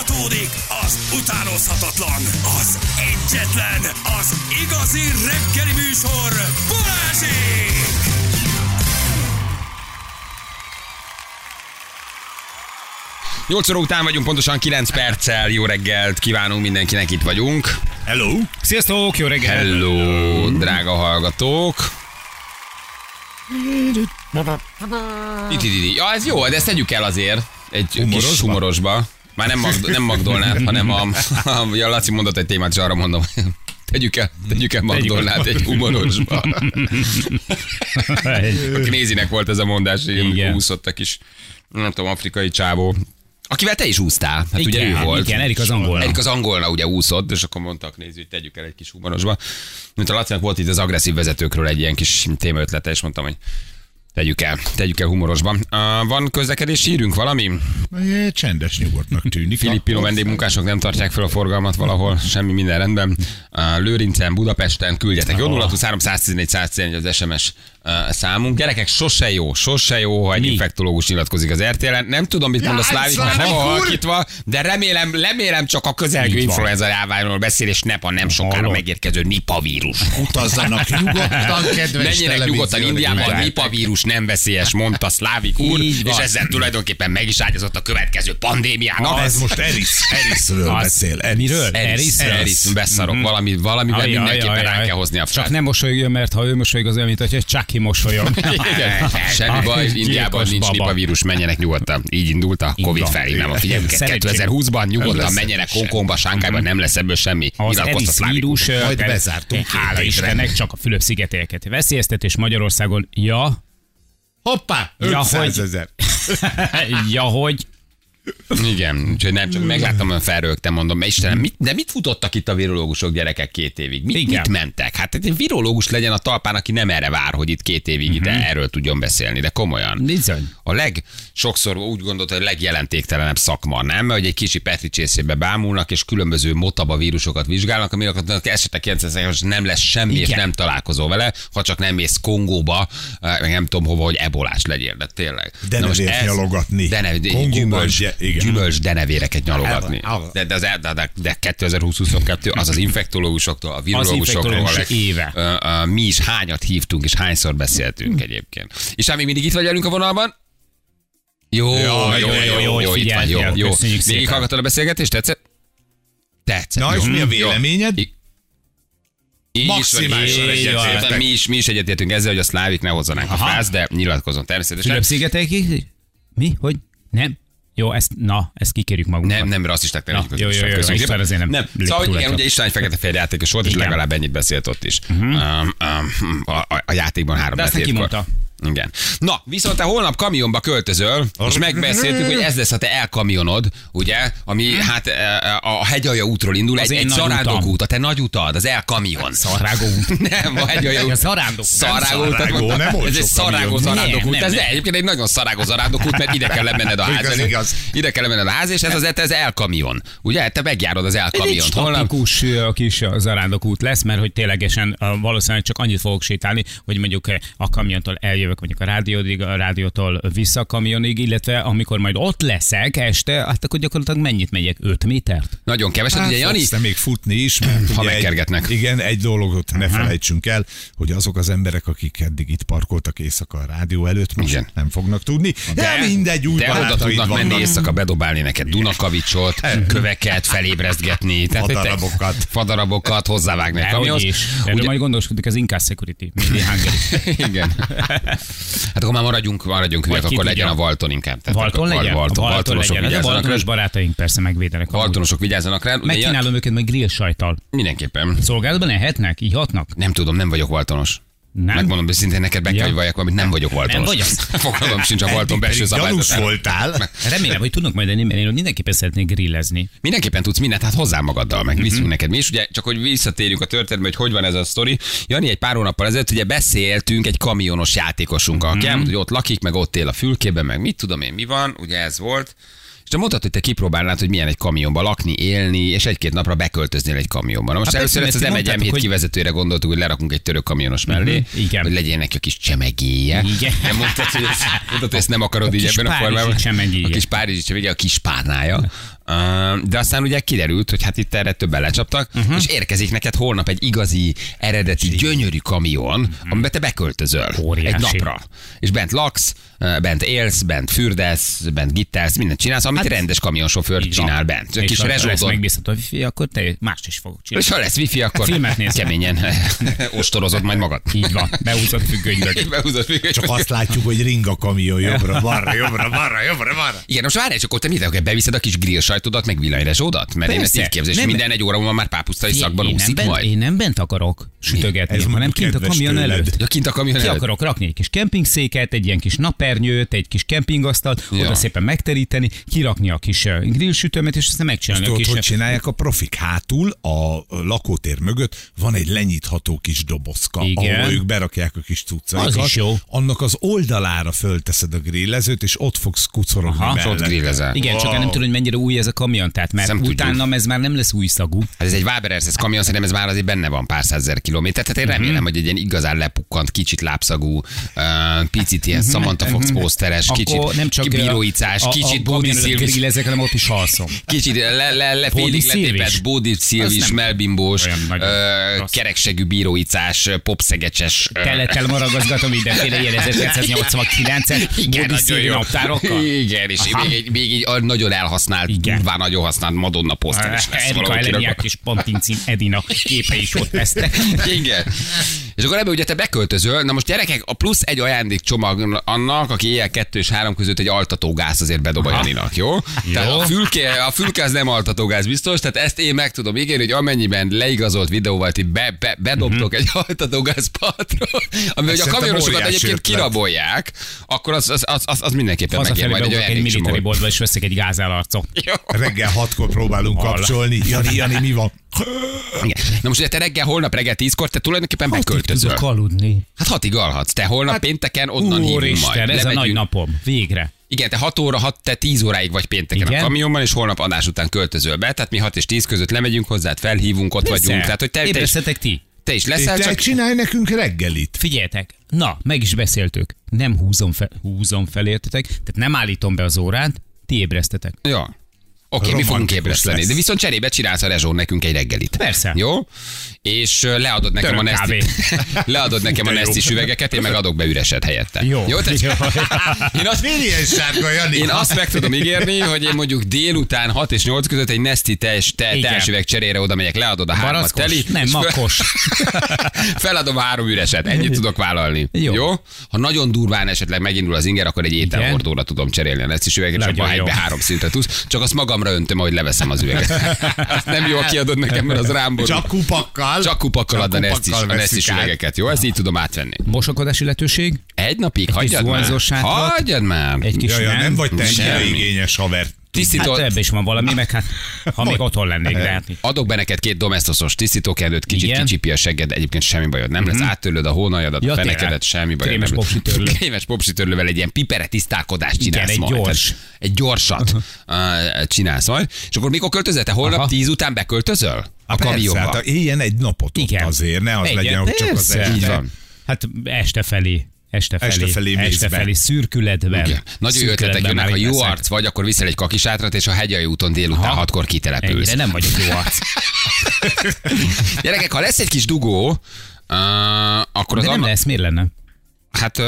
Folytatódik az utánozhatatlan, az egyetlen, az igazi reggeli műsor, Balázsék! Nyolc óra után vagyunk, pontosan 9 perccel. Jó reggelt kívánunk mindenkinek, itt vagyunk. Hello! Sziasztok, jó reggel! Hello, drága hallgatók. Itt, itt, itt. Ja, ez jó, de ezt tegyük el azért. Egy kis Humorosba? Már nem, Magd- nem McDonald, hanem a, a, a Laci mondott egy témát, és arra mondom, tegyük el, tegyük el McDonald egy humorosba. A Knézinek volt ez a mondás, hogy Igen. úszott a kis, nem tudom, afrikai csávó. Akivel te is úsztál, hát ugye ő Igen, volt. igen, Erik az angolna. Erik az angolna ugye úszott, és akkor mondtak, nézzük, hogy tegyük el egy kis humorosba. Mint a Lacinak volt itt az agresszív vezetőkről egy ilyen kis témaötlete, és mondtam, hogy tegyük el, tegyük el humorosban. Uh, van közlekedési hírünk valami? Egy Csendes nyugodtnak tűnik. Filippino vendégmunkások nem tartják fel a forgalmat valahol, semmi minden rendben. Uh, Lőrincen, Budapesten küldjetek. Jó 0 314 111 az SMS számunk. Gyerekek, sose jó, sose jó, ha egy Mi? infektológus nyilatkozik az RTL-en. Nem tudom, mit mond a Jaj, Szlávik, mert nem a halkítva, de remélem, remélem csak a közelgő influenza járványról beszél, és nepa nem sokára Hallom. megérkező nipa vírus. Utazzanak nyugodtan, kedves Menjenek nyugodtan Indiában, nézők. nipa vírus nem veszélyes, mondta Szlávik úr, és ezzel tulajdonképpen meg is ágyazott a következő pandémiának. Na, ez most Eris, Erisről Az- beszél. Eris. Miről? Eris, Eris? Eris, beszarok, valami, valamivel Ajaj, mindenképpen ajaj, rá kell hozni a Csak nem mosolyogjon, mert ha ő mosolyog, az olyan, mint hogy Chucky mosolyog. Igen. Semmi Aj, baj, Indiában nincs nipa vírus, menjenek nyugodtan. Így indult a Covid van. felhívnám a figyelmüket. Szerencsém. 2020-ban nyugodtan menjenek. Hongkongba, Sánkhájban, nem lesz ebből semmi. Az Szlávik. vírus, Majd bezártunk hála. Istennek, csak a Fülöp-szigeteket veszélyeztet, és Magyarországon, ja, Hoppá, Ja, 500 hogy- ezer. ja, hogy Igen, úgyhogy nem csak megláttam, olyan felrögtem, mondom, Istenem, mit, de mit futottak itt a virológusok gyerekek két évig? Mit, Igen. mit mentek? Hát egy virológus legyen a talpán, aki nem erre vár, hogy itt két évig ide Mhm. erről tudjon beszélni, de komolyan. bizony. A leg, sokszor úgy gondolta, hogy a legjelentéktelenebb szakma, nem? Mert hogy egy kicsi Petri csészébe bámulnak, és különböző motaba vírusokat vizsgálnak, amiket esetek 90 nem lesz semmi, és Igen. nem találkozol vele, ha csak nem mész Kongóba, eh, meg nem tudom hova, hogy ebolás legyél, de tényleg. Denevért nyalogatni. De ne, Kongóban, gyümölcs, igen. gyümölcs denevéreket nyalogatni. De, de, de, de, de, de 2022 az az infektológusoktól, a virológusoktól, infektológus a leg- éve. Ö, ö, mi is hányat hívtunk, és hányszor beszéltünk egyébként. És hát még mindig itt vagy velünk a vonalban? Jó, jó, jó, jó, jó, jó, itt vagy, jó, jó. Végig hallgattad a beszélgetést, tetszett? Tetszett. Na, jó. és mi a Jó. véleményed? Így van, Maximálisan egyetértek. Mi is, mi is egyetértünk ezzel, hogy a szlávik ne hozzanak a fász, de nyilatkozom természetesen. Fülöp-szigetek? Mi? Hogy? Nem? Jó, ezt, na, ezt kikérjük magunkat. Nem, nem rasszisták, így jó, jó, jó, köszönjük István azért nem nem. Szóval, hogy igen, ugye István egy fekete-fehér játékos volt, és legalább ennyit beszélt ott is. Um, um, a, a, játékban három De azt neki betétkor. mondta. Igen. Na, viszont te holnap kamionba költözöl, és megbeszéltük, hogy ez lesz a te elkamionod, ugye, ami hát e, a hegyalja útról indul, Az egy, egy nagy zarándok utam. út, a te nagy utad, az elkamion. Szarrágó út. Nem, a hegyalja út. zarándok út. Szarágó, út, szarágó, ez egy szarágó zarándok Nem, út. Ez egyébként egy nagyon szarágó zarándok út, mert ide kell lemenned a ház Igaz, elé. igaz. Ide kell lemenned a ház, és ez az ez elkamion. Ugye? Te megjárod az Ez egy elkamiont. Holnap statikus ö, kis zarándok út lesz, mert hogy ténylegesen valószínűleg csak annyit fogok sétálni, hogy mondjuk a kamiontól eljövök mondjuk a rádiódig, a rádiótól vissza a kamionig, illetve amikor majd ott leszek este, hát akkor gyakorlatilag mennyit megyek? 5 métert? nagyon keveset. Hát Ugye Jani, te még futni is, mert Ha megkergetnek. Egy, igen, egy dolgot ne felejtsünk el, hogy azok az emberek, akik eddig itt parkoltak éjszaka a rádió előtt, most Igen. nem fognak tudni. De, mindegy, úgy de oda tudnak menni vannak. éjszaka bedobálni neked Dunakavicsot, köveket, felébrezgetni. Tehát te- Fadarabokat. Fadarabokat, hozzávágni a kamionhoz. is. Erről Ugye- majd gondoskodik az Inkász Security, Hungary. Igen. Hát akkor már maradjunk, maradjunk hülyek, akkor legyen a Valton inkább. Tehát Valton legyen? Valton, Valton Valtonosok legyen. Vigyázzanak Valtonos rá. barátaink persze megvédenek. Valtonosok vigyázzanak rá. Megkínálom őket meg grill sajtal. Mindenképpen. Szolgálatban ehetnek? Ihatnak? Nem tudom, nem vagyok Valtonos. Nem? Megmondom őszintén neked, be kell, hogy valljak valamit, nem vagyok Valtonos. vagy az? Fogalmam sincs a Valton belső gyanús szabályzatára. voltál. Remélem, hogy tudnak majd enni, mert én mindenképpen szeretnék grillezni. Mindenképpen tudsz mindent, hát hozzá magaddal, meg viszünk neked mi is. Ugye, csak hogy visszatérjünk a történetbe, hogy hogy van ez a sztori. Jani egy pár hónappal ezelőtt ugye beszéltünk egy kamionos játékosunkkal, aki elmondta, hogy ott lakik, meg ott él a fülkében, meg mit tudom én, mi van, ugye ez volt. Te mondtad, hogy te kipróbálnád, hogy milyen egy kamionban lakni, élni, és egy-két napra beköltöznél egy kamionban. Na most Hát először ezt az mert ti M1 mondtátok, M7 hogy- kivezetőre gondoltuk, hogy lerakunk egy török kamionos mellé, Mhm, igen. hogy legyen neki a kis csemegéje. Igen. De mondtad, hogy ezt, mondtad, hogy ezt nem akarod így kis ebben a formában. csemegéje. A kis párizsi csemegéje, a kis párnája. De aztán ugye kiderült, hogy hát itt erre többen lecsaptak, uh-huh. és érkezik neked holnap egy igazi, eredeti, gyönyörű kamion, uh-huh. amiben te beköltözöl Óriási. egy napra. És bent laksz, bent élsz, bent fürdesz, bent gittálsz, mindent csinálsz, amit hát, rendes kamionsofőr csinál bent. És Kis ha lesz rezsódon. megbízható a wifi, akkor te mást is fogok csinálni. És ha lesz wifi, akkor Filmet nézz. keményen ostorozod majd magad. Így van, beúzott függönydöt. Behúzod függönyt. Csak azt látjuk, hogy ring a kamion jobbra, balra, jobbra, balra, jobbra, balra. Igen, most várj, csak ott te mit, beviszed a kis grill sajtodat, meg villanyrezsódat? Mert én ezt Persze. így képzelem, és Nem- minden egy óra múlva már pápusztai szakban én, úszik bent, majd. én nem bent akarok sütögetni, Ez hanem kint a kamion tőled. előtt. Ja, kint a kamion Ki előtt. akarok rakni egy kis kempingszéket, egy ilyen kis napernyőt, egy kis kempingasztalt, Ja. oda szépen megteríteni, kirakni a kis grillsütőmet, és aztán megcsinálni a Tudod, kis... hogy csinálják a profik? Hátul a lakótér mögött van egy lenyitható kis dobozka, Igen. ahol ők berakják a kis cuccaikat. Az is jó. Annak az oldalára fölteszed a grillezőt, és ott fogsz kucorogni Aha, ott grillezel. Igen, csak nem tudom, hogy mennyire új ez a kamion, tehát mert tudjuk. utána ez már nem lesz új szagú. Hát ez egy Waberers, ez kamion, szerintem ez már azért benne van pár százezer kilométer. Tehát én Mhm. remélem, hogy egy ilyen igazán lepukkant, kicsit lábszagú, uh, picit ilyen Samantha Fox kicsit Mhm. Akkor nem csak bíróicás, kicsit Bódi Szilvis, hanem ott is alszom. kicsit le, le, le, félig Szilvis? letépett Bódi Szilvis, melbimbós, kereksegű bíróicás, popszegecses. Telettel maragazgatom mindenféle ilyen 1989-es Igen, nagyon jó. Igen, és még még egy nagyon elhasznált, Igen. durván nagyon használt Madonna poszter is lesz Erika Eleniák és Pantincin Edina képe is ott lesznek. Igen. És akkor ebbe ugye te beköltözöl, na most gyerekek, a plusz egy ajándékcsomag annak, aki éjjel kettő és három között egy altatógáz azért bedob a Janinak, jó? Tehát a fülke, a fülke az nem altatógáz biztos, tehát ezt én meg tudom ígérni, hogy amennyiben leigazolt videóval ti be, be, bedobtok egy altatógáz patron, ami hogy a kamionosokat egyébként ötlet. kirabolják, akkor az, az, az, az, az mindenképpen megér majd egy egy ajándékcsomag. boltba, és veszek egy gázálarcot. Jó. Reggel hatkor próbálunk Hallá. kapcsolni. Jani, Jani, mi van? Igen. Na most ugye te reggel, holnap reggel tízkor, te tulajdonképpen beköltözöl. tudok aludni. Hát hatig alhatsz. Te holnap hát, pénteken onnan hívunk majd. Úristen, ez a Lemegyünk. nagy napom. Végre. Igen, te 6 óra, 6, te 10 óráig vagy pénteken Igen. a kamionban, és holnap adás után költözöl be. Tehát mi 6 és 10 között lemegyünk hozzád, felhívunk, ott vagyunk. Tehát, hogy te, te, is, ti. te is Te leszel, csak... csinálj nekünk reggelit. Figyeljetek, na, meg is beszéltük. Nem húzom fel, húzom fel, értetek? Tehát nem állítom be az órát, ti ébresztetek. Ja. Oké, mi fogunk ébreszteni. De viszont cserébe csinálsz a rezsón nekünk egy reggelit. Persze. Jó? És leadod nekem a Török Nesti, kávé. leadod nekem a. Nestis üvegeket, én meg adok be üreset helyette. Jó. Jó? Tehát, Jó. én azt, Miért ilyen sárga, Jani? Én azt meg tudom ígérni, hogy én mondjuk délután 6 és 8 között egy Nesti teljes te, teásüveg cserére oda megyek, leadod a hármat teli. Nem, makkos. Feladom a három üreset, ennyit tudok vállalni. Jó. Jó? Ha nagyon durván esetleg megindul az inger, akkor egy ételhordóra tudom cserélni a Nestis üveget, és abban jó. egybe három szintre tudsz. Csak azt magamra öntöm, ahogy leveszem az üveget. Azt nem jó, kiadod nekem, mert az rám borul. Csak kupakkal. Csak kupakkal ad a kupakkal Nestis, a vesszük Nestis át. üvegeket, jó? Ezt így tudom átvenni. Mosakodási lehetőség? Egy napig, kis hagyjad már. sátrat. Hagyjad már. Egy kis Ja, ja, nem vagy te Semmi. energiaigényes haver. Tisztító, Hát is van valami, meg hát, ha még otthon lennék, de hát Adok be neked két domestosos tisztítókendőt, kicsit Igen. kicsipi a segged, egyébként semmi bajod nem lesz. Áttörlöd a hónajadat, Ja, a fenekedet, semmi bajod Krémes popsitörlő. Krémes popsitörlővel egy ilyen pipere tisztálkodást Igen, csinálsz egy majd. gyors. Tehát Egy gyorsat uh, csinálsz majd. És akkor mikor költözöl? Te holnap Aha. tíz után beköltözöl? A Persze, kamionba. hát éljen egy napot ott Igen. azért, ne az Igen, legyen, hogy csak az este. Hát este felé. Este felé. Este felé este felé szürkületben. Igen. Nagyon jó ötletek jönnek, ha jó arc vagy, akkor viszel egy kakisátrat, és a hegyai úton délután Aha. hatkor kitelepülsz. Ennyire nem vagyok jó arc. Gyerekek, ha lesz egy kis dugó, uh, akkor az De nem anna- lesz, miért lenne? Hát,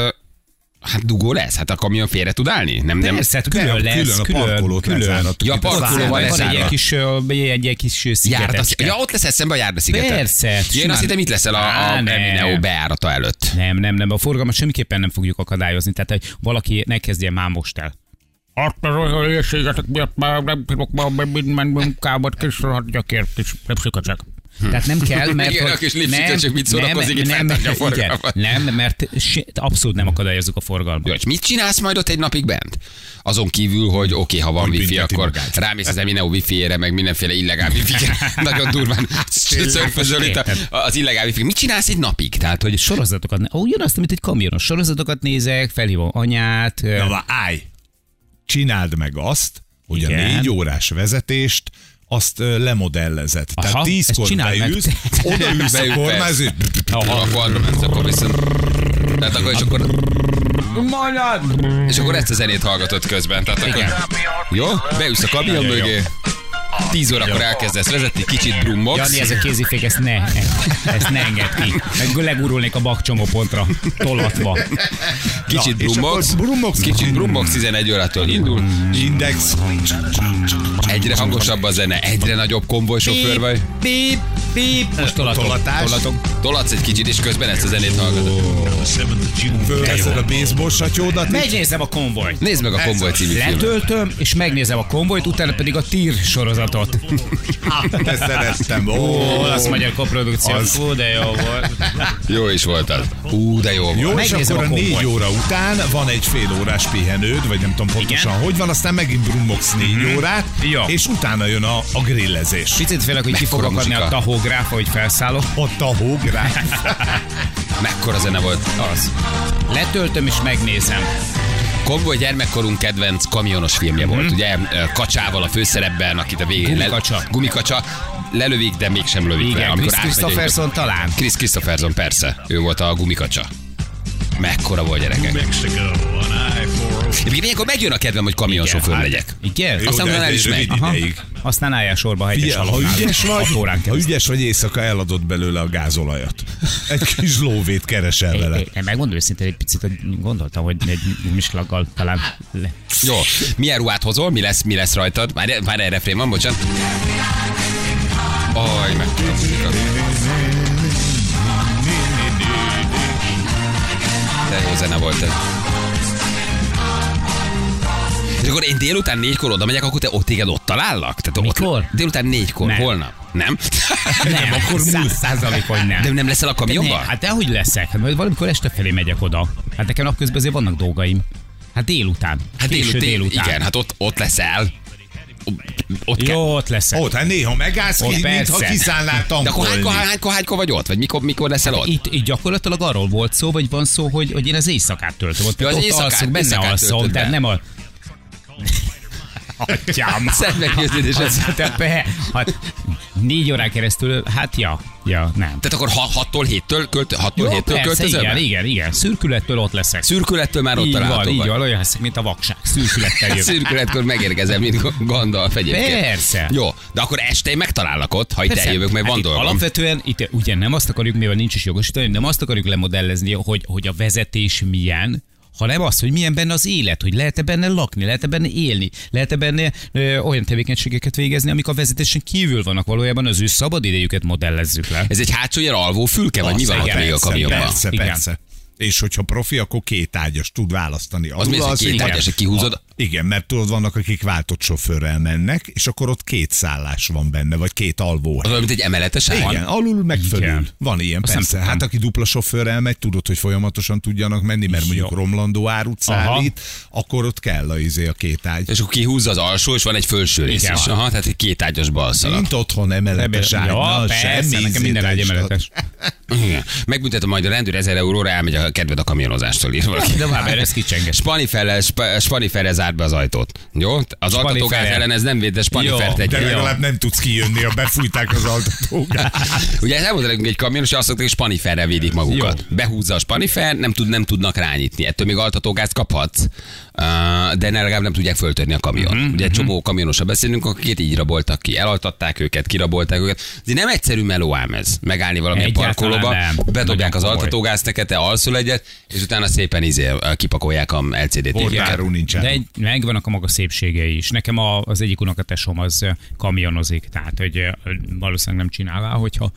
hát dugó lesz? Hát a kamion félre tud állni? Nem, nem. Persze, hát külön külön lesz, a külön, parkolót külön. lezárattuk. Ja, a parkolóval Van egy kis, egy ilyen kis szigetecske. ja, ott lesz eszembe a járdaszigetet. Persze, Én simán. azt hittem, itt leszel a, a. Emineo beárata előtt. Nem, nem, nem, a forgalmat semmiképpen nem fogjuk akadályozni. Tehát, hogy valaki ne kezdjen már most el. Hát, az olyan hülyeségetek miatt már nem tudok már minden munkámat kisrohadjak ért, és repsikacsek. Tehát nem kell, mert... Igen, hogy- a kis lipsziköcsök mit szórakozik, itt nem, a igen, forgalmat. nem, mert se, abszolút nem akadályozzuk a forgalmat. Jó, és mit csinálsz majd ott egy napig bent? Azon kívül, hogy oké, okay, ha van Hogy wifi, akkor magát. rámész az Emineo wifi-ére, meg mindenféle illegál wifi Nagyon durván szörfözöl itt a- az illegál wifi Mit csinálsz egy napig? Tehát, hogy Sorozatokat, ugyanazt, mint egy kamionos. Sorozatokat nézek, felhívom anyát. Na, állj! Csináld meg azt, hogy a Igen. négy órás vezetést azt ö, lemodellezed. Aha, Tehát tízkor beülsz, odaülsz a kormányzó, akkor akkor viszont... Tehát akkor, és akkor... És akkor ezt a zenét hallgatod közben. Tehát akkor... Jó? Beülsz a kamion mögé, 10 órakor elkezdesz vezetni, kicsit brummogsz. Jani, ez a kézifék, ezt ne, ezt ne engedd ki. Meg legurulnék a bakcsomópontra, tolatva. Kicsit brummogsz, brummogsz. kicsit brummogsz, 11 órától indul, Index. egyre hangosabb a zene, egyre nagyobb konvojsofőr vagy. Bíp, bíp. Most tolatok. Tolatás. Tolatok. Tolatsz egy kicsit, és közben ezt a zenét hallgatod. Fölveszed a baseball satyódat. Megnézem a konvojt. Nézd meg a Konvoj című. Letöltöm, és megnézem a konvojt, utána pedig a tír sorozatot. Te szerettem. Ó, Ó, olasz magyar koprodukció. Az. Fú, de jó volt. Jó is volt az. Ú, de jó volt. Jó, és Megnézem akkor a a négy óra után van egy fél órás pihenőd, vagy nem tudom pontosan, Igen. hogy van, aztán megint brummogsz négy órát, Jó. és utána jön a, a grillezés. Picit félek, hogy ki fog akadni a tahográf, hogy felszállok. Ott a hógrá. Mekkora zene volt. Az. Letöltöm és megnézem. Konvoj gyermekkorunk kedvenc kamionos filmje volt, ugye? Ö, Kacsával a főszerepben, akit a végén... Gumikacsa. Le, gumikacsa. Lelövik, de mégsem lövik le. Igen, amikor Chris átmegy egy- Christopherson talán. Chris Christopherson, persze. Ő volt a gumikacsa. Mekkora volt gyerekek. Egyébként ilyenkor megjön a kedvem, hogy kamionsofőr hát, legyek. Igen? Jó, Aztán de utána el egy is megy. rövid Aha. ideig. Aztán álljál sorba a hegyes Figyelj, ha haloknál. ügyes vagy, Hat órán ha keresztül. ügyes vagy éjszaka eladod belőle a gázolajat. Egy kis lóvét keresel vele. Én, én megmondom őszintén, egy picit hogy gondoltam, hogy egy mislaggal talán le. Jó, milyen ruhát hozol, mi lesz, mi lesz rajtad? Már, már erre refrén van, bocsánat. Aj, mekkora muzsika. De jó zene volt ez. És akkor én délután négykor oda megyek, akkor te ott téged ott talállak? Tehát Mikor? Ott, délután négykor, Nem. holnap. Nem? Nem, akkor száz százalék, hogy nem. De nem leszel a Ne, kamionban? hát dehogy leszek. Hát majd valamikor este felé megyek oda. Hát nekem napközben azért vannak dolgaim. Hát délután. Hát délután, délután. igen, hát ott, ott leszel. Ott kell. Jó, ott leszek. Ott, hát néha megállsz Ó, ki, mintha kiszállnál De akkor hánykor, tankolni. hánykor, hánykor vagy ott? Vagy mikor, mikor leszel ott? Itt, itt gyakorlatilag arról volt szó, vagy van szó, hogy, hogy én az éjszakát töltöm. Ott, Ja, az ott éjszakát- alszok, benne éjszakát alszom, tehát be. nem a... Atyám. Szent meggyőződés. Az, tehát, be- hát, négy órán keresztül, hát ja, ja, nem. Tehát akkor 6-tól 7-től, költ, 6-tól 7-től persze, költözöl? igen, igen, igen. Szürkülettől ott leszek. Szürkülettől már ott így van, található így vagy. van, olyan leszek, mint a vakság. Szürkülettel jövök. Szürkületkor megérkezel, mint Gandalf egyébként. Persze. Jó, de akkor este én megtalállak ott, ha itt Persze. eljövök, mert Hát van dolgom. Alapvetően itt ugye nem azt akarjuk, mivel nincs is jogosítani, nem azt akarjuk lemodellezni, hogy, hogy a vezetés milyen, hanem az, hogy milyen benne az élet, hogy lehet-e benne lakni, lehet-e benne élni, lehet-e benne ö, olyan tevékenységeket végezni, amik a vezetésen kívül vannak valójában, az ő szabad idejüket modellezzük le. Ez egy hátsó ilyen alvó fülke, vagy mi Az, van ott igen, még a kamionban? Persze, Igen. persze. És hogyha profi, akkor két ágyas tud választani. Az mi, hogy két igen. ágyas, kihúzod? Igen, mert tudod, vannak, akik váltott sofőrrel mennek, és akkor ott két szállás van benne, vagy két alvó. Az olyan, mint egy emeletes ágy? Igen, alul meg fölül. Igen. Van ilyen, Azt persze. Hát aki dupla sofőrrel megy, tudod, hogy folyamatosan tudjanak menni, mert mondjuk Jó. romlandó árut szállít, akkor ott kell a, izé, a két ágy. És akkor kihúzza az alsó, és van egy felső rész Igen. is. Aha, tehát egy két ágyas balszalag. Mint otthon emeletes ágy. ja, persze, semmi nekem minden egy ízét emeletes. Igen. Megbüntetem majd a rendőr 1000 euróra, elmegy a kedved a kamionozástól ír valaki. De már ez kicsenges. Spaniferrel, sp- Spaniferrel zárt be az ajtót. Jó? Az altatógáz ellen ez nem véd, de Spanifert Jó, egy. De Jó. legalább nem tudsz kijönni, ha befújták az altatógát. Ugye ez elmondta nekünk egy kamion, és azt mondták, hogy Spaniferrel védik magukat. Behúzza a Spanifer, nem, tud, nem tudnak rányitni. Ettől még altatógázt kaphatsz, de ne legalább nem tudják föltörni a kamion. Mhm, Ugye egy csomó kamionosra beszélünk, akiket így raboltak ki. Elaltatták őket, kirabolták őket. Ez nem egyszerű meló ám ez. Megállni Egyáltalán parkolóba, nem. bedobják az altatógázt neked, te alszol egyet, és utána szépen izé, kipakolják a. Hordáru nincs De egy, megvannak a maga szépségei is. Nekem a, az egyik unokatesom az kamionozik, tehát hogy valószínűleg nem csinálná, hogyha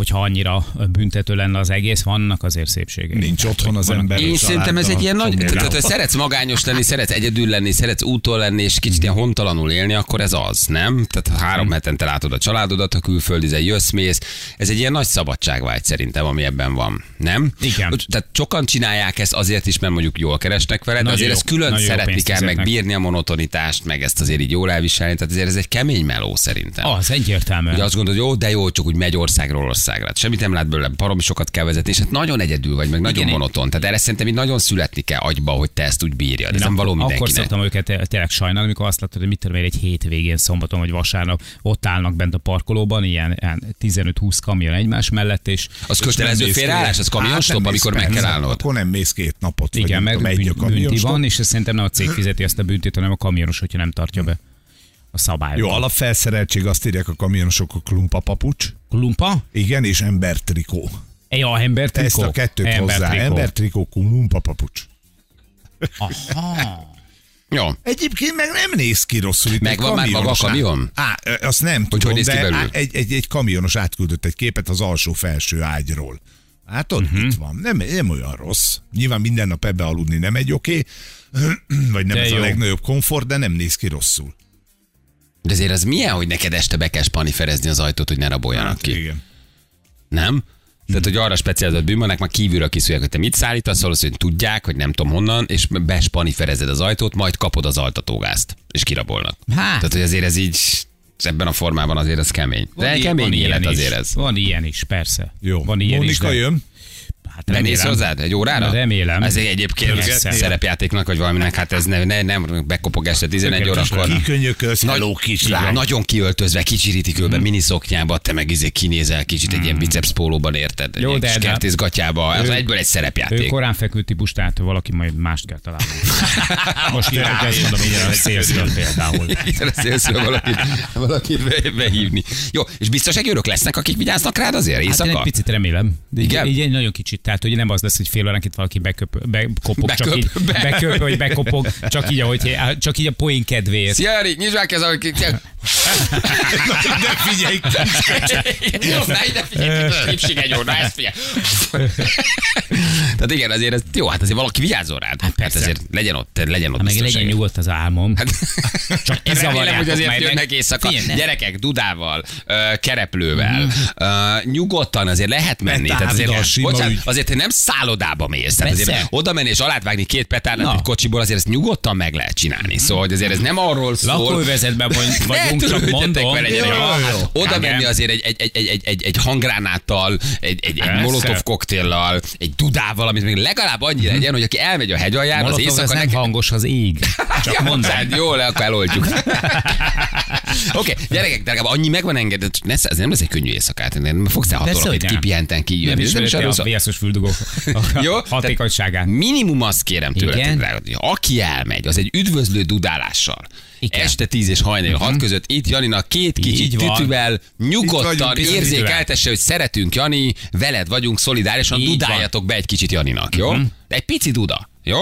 hogyha annyira büntető lenne az egész, vannak azért szépségei. Nincs otthon az vannak- ember. Én szerintem ez egy ilyen nagy, tehát ha szeretsz magányos lenni, szeretsz egyedül lenni, szeretsz úton lenni, és kicsit ilyen hontalanul élni, akkor ez az, nem? Tehát három hetente látod a családodat, a külföldizel jössz, mész. Ez egy ilyen nagy szabadságvágy szerintem, ami ebben van, nem? Igen. Tehát sokan csinálják ezt azért is, mert mondjuk jól keresnek vele, de azért jó- ezt külön szeretni kell, meg bírni a monotonitást, meg ezt azért így jól elviselni. Tehát azért ez egy kemény meló szerintem. Az egyértelmű. Ugye azt gondolod, jó, de jó, csak úgy megy országról országra. Hát Semmit nem lát belőle, baromi sokat kell vezetni, és hát nagyon egyedül vagy, meg nagyon Igen, monoton. Tehát erre szerintem így nagyon születni kell agyba, hogy te ezt úgy bírjad. Ez nem való akkor, akkor mindenkinek. szoktam őket té- tényleg sajnálni, amikor azt látod, hogy mit tudom én, egy hétvégén, szombaton vagy vasárnap ott állnak bent a parkolóban, ilyen, ilyen 15-20 kamion egymás mellett, és Az kötelező félreállás, az kamion Hát amikor mész meg kell állnod. Akkor nem mész két napot. igen, meg bünti kamionstop. van, és szerintem nem a cég fizeti ezt a büntit, hanem a kamionos, hogyha nem tartja be. A szabály. Jó, alapfelszereltség azt írják a kamionosok a klumpa papucs. Lumpa? Igen, és embertrikó. Ja, embertrikó. Ezt a kettőt hozzá. Embertrikó. Klumpa papucs. Aha. Jó. Egyébként meg nem néz ki rosszul. Itt Megvan már maga a kamion? Á, azt nem Hogy tudom, hogy néz ki de belül? egy, egy, egy kamionos átküldött egy képet az alsó-felső ágyról. Hát ott uh-huh. itt van. Nem, nem olyan rossz. Nyilván minden nap ebbe aludni nem egy oké, vagy nem De ez jó. a legnagyobb komfort, de nem néz ki rosszul. De azért az milyen, hogy neked este be kell spaniferezni az ajtót, hogy ne raboljanak ki? Hát igen. Nem? Tehát, hogy arra specializált bűnbanek már kívülről kiszúrják, hogy te mit szállítasz, valószínűleg tudják, hogy nem tudom honnan, és bespaniferezed az ajtót, majd kapod az altatógázt, és kirabolnak. Hát. Tehát, hogy azért ez így, ebben a formában azért ez kemény. De i- kemény ilyen élet is. azért ez. Van ilyen is, persze. Jó. Van ilyen Mónika is, de- jön. Hát Bemész remélem. hozzád egy órára? Remélem. Ez egy egyébként szerepjátéknak, vagy valaminek, hát ez ne, ne, nem bekopog este 11 órakor. Kikönyökölsz, Nagy, kislány. nagyon kiöltözve, kicsirítik őbe, miniszoknyába, te meg izé kinézel kicsit egy ilyen biceps pólóban, érted? Egy Jó, de- kis de- kertészgatyába, az Ő- egyből egy Ő szerepjáték. korán fekvő típus, tehát valaki majd mást kell találni. Most én ezt mondom, így a szélszről például. Itt szélszről valakit, valakit be, behívni. Jó, és biztos egy örök lesznek, akik vigyáznak rád azért Hát én éjszaka? egy picit remélem. De Igen? így, így egy nagyon kicsit. Tehát, hogy nem az lesz, hogy fél óránként valaki beköp, bekopog, Beköp, csak így, be- beköp, vagy bekopog, csak így, ahogy, csak így a poén kedvéért. Szia, Jari, nyisd már az, akik... De figyelj, Na ide figyelj, képség egy óra, ezt figyelj. Tehát igen, azért ez, jó, hát azért valaki vigyázzon rád. Hát, persze. azért legyen ott, legyen ott Hát meg legyen nyugodt az álmom. Hát, Csak Én remélem, hogy azért meg. jönnek éjszaka. Figyelj, ne. Gyerekek, dudával, kereplővel, nyugodtan azért lehet menni. Tehát azért, bocsánat. Azért te nem szállodába mész. Tehát azért oda menni és alátvágni két petárdát Na. egy kocsiból, azért ezt nyugodtan meg lehet csinálni. Szóval hogy azért ez nem arról szól. Lakóvezetben vagy- vagyunk, csak mondom. Vele, gyerekek. Jó, Hát jó. Oda menni azért egy, egy, egy, egy, egy, egy, egy hangránáttal, egy, egy, egy molotov koktéllal, egy dudával, amit még legalább annyi legyen, hogy aki elmegy a hegyaljára, az Molotov, ez éjszaka nem neki- hangos az ég. Csak Ja, mondom. bocsánat, Jó, le, akkor eloldjuk. Oké, okay, gyerekek, de legalább annyi megvan engedett, ez nem lesz egy könnyű éjszakát, nem fogsz te hat nem. kipihenten kijönni. Nem Ez nem is füldugók Jó? hatékonyságát. Minimum azt kérem Igen? drága, aki elmegy, az egy üdvözlő dudálással. Igen. Este 10 és hajnali 6 között itt Janinak két kicsi Így van. tütüvel nyugodtan érzékeltesse, hogy szeretünk Jani, veled vagyunk szolidárisan, dudáljatok be egy kicsit Janinak, jó? De egy pici duda, jó?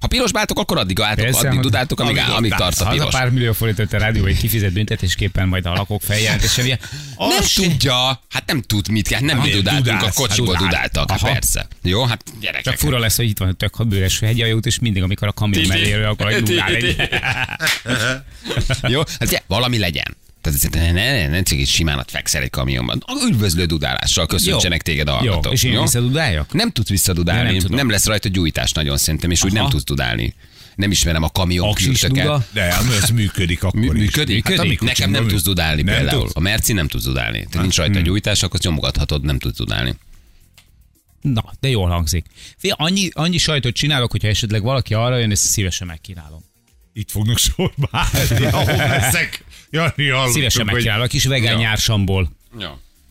Ha piros báltok, akkor addig álltok, Persze, addig dudáltok, amíg, amíg amíg tart a Az a piros. pár millió forintot a rádió, hogy kifizet büntetésképpen majd a lakók feljelentése. Nem Az se- tudja, hát nem tud mit kell, nem mi Miért dudáltunk, a dudálsz? kocsiból Hát dudál. dudáltak, hát Aha. persze. Jó, hát gyerekek. Csak fura lesz, hogy itt van a tök bőres hegyajút, és mindig, amikor a kamion mellé akkor egy dudál egy. Jó, hát valami legyen. Tehát ne, ne, ne, ne csak így simánat fekszel egy kamionban. Üdvözlő dudálással köszöntsenek téged a Jó, hallgatók. és én jó? visszadudáljak? Nem tudsz visszadudálni, Ja, nem nem, lesz rajta gyújtás nagyon szerintem, és úgy Aha. nem tudsz dudálni. Nem ismerem a kamion duda? De ez működik akkor Mű- is. Működik? Hát, amikor Nekem nem tudsz dudálni Nem például. tudsz? A Merci nem tudsz dudálni. Tehát nincs rajta gyújtás, akkor nyomogathatod, nem tudsz dudálni. Na, de jól hangzik. Fé, annyi, annyi sajtot csinálok, hogyha esetleg valaki arra jön, ezt szívesen megkínálom. Itt fognak sorba állni, ahol leszek. Jani, hallottuk, Szívesen hogy- megkínálok, kis vegán Ja. nyársamból. Jó.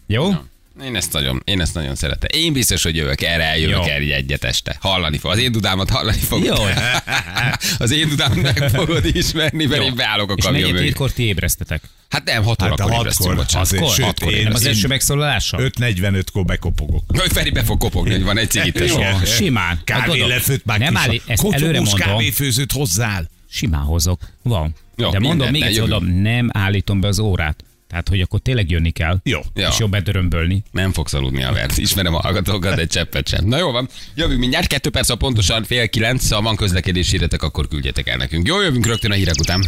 Jó? Jó. Én ezt nagyon, én ezt nagyon szeretem. Én biztos, hogy jövök erre, eljövök így egyet este. Hallani fog. Az én dudámat hallani fogod. Jó. Az én dudámat meg fogod ismerni, mert Jó. én beállok a És kamion negyed mögé. hétkor ti ébresztetek. Hát nem, hat Hát órakor ébresztünk, hatkor, bocsánat. azért, Hatkor, sőt, hatkor én- Nem az első megszólalással? 5.45-kor bekopogok. Hogy Feri be fog kopogni, hogy van egy cigit. Jó, simán. Hát Kávé gondolom, lefőtt már Nem kis- áll, ezt előre mondom. kávéfőzőt hozzál. Simán hozok. Van. Jó, De mondom, még egyszer mondom, nem állítom be az órát. Tehát, hogy akkor tényleg jönni kell. Jó. Ja. És jobb bedörömbölni. Nem fogsz aludni a vert. Ismerem a hallgatókat, egy cseppet sem. Na jó van, jövünk mindjárt, kettő perc, a pontosan fél kilenc, ha van közlekedési híretek, akkor küldjetek el nekünk. Jó, jövünk rögtön a hírek után.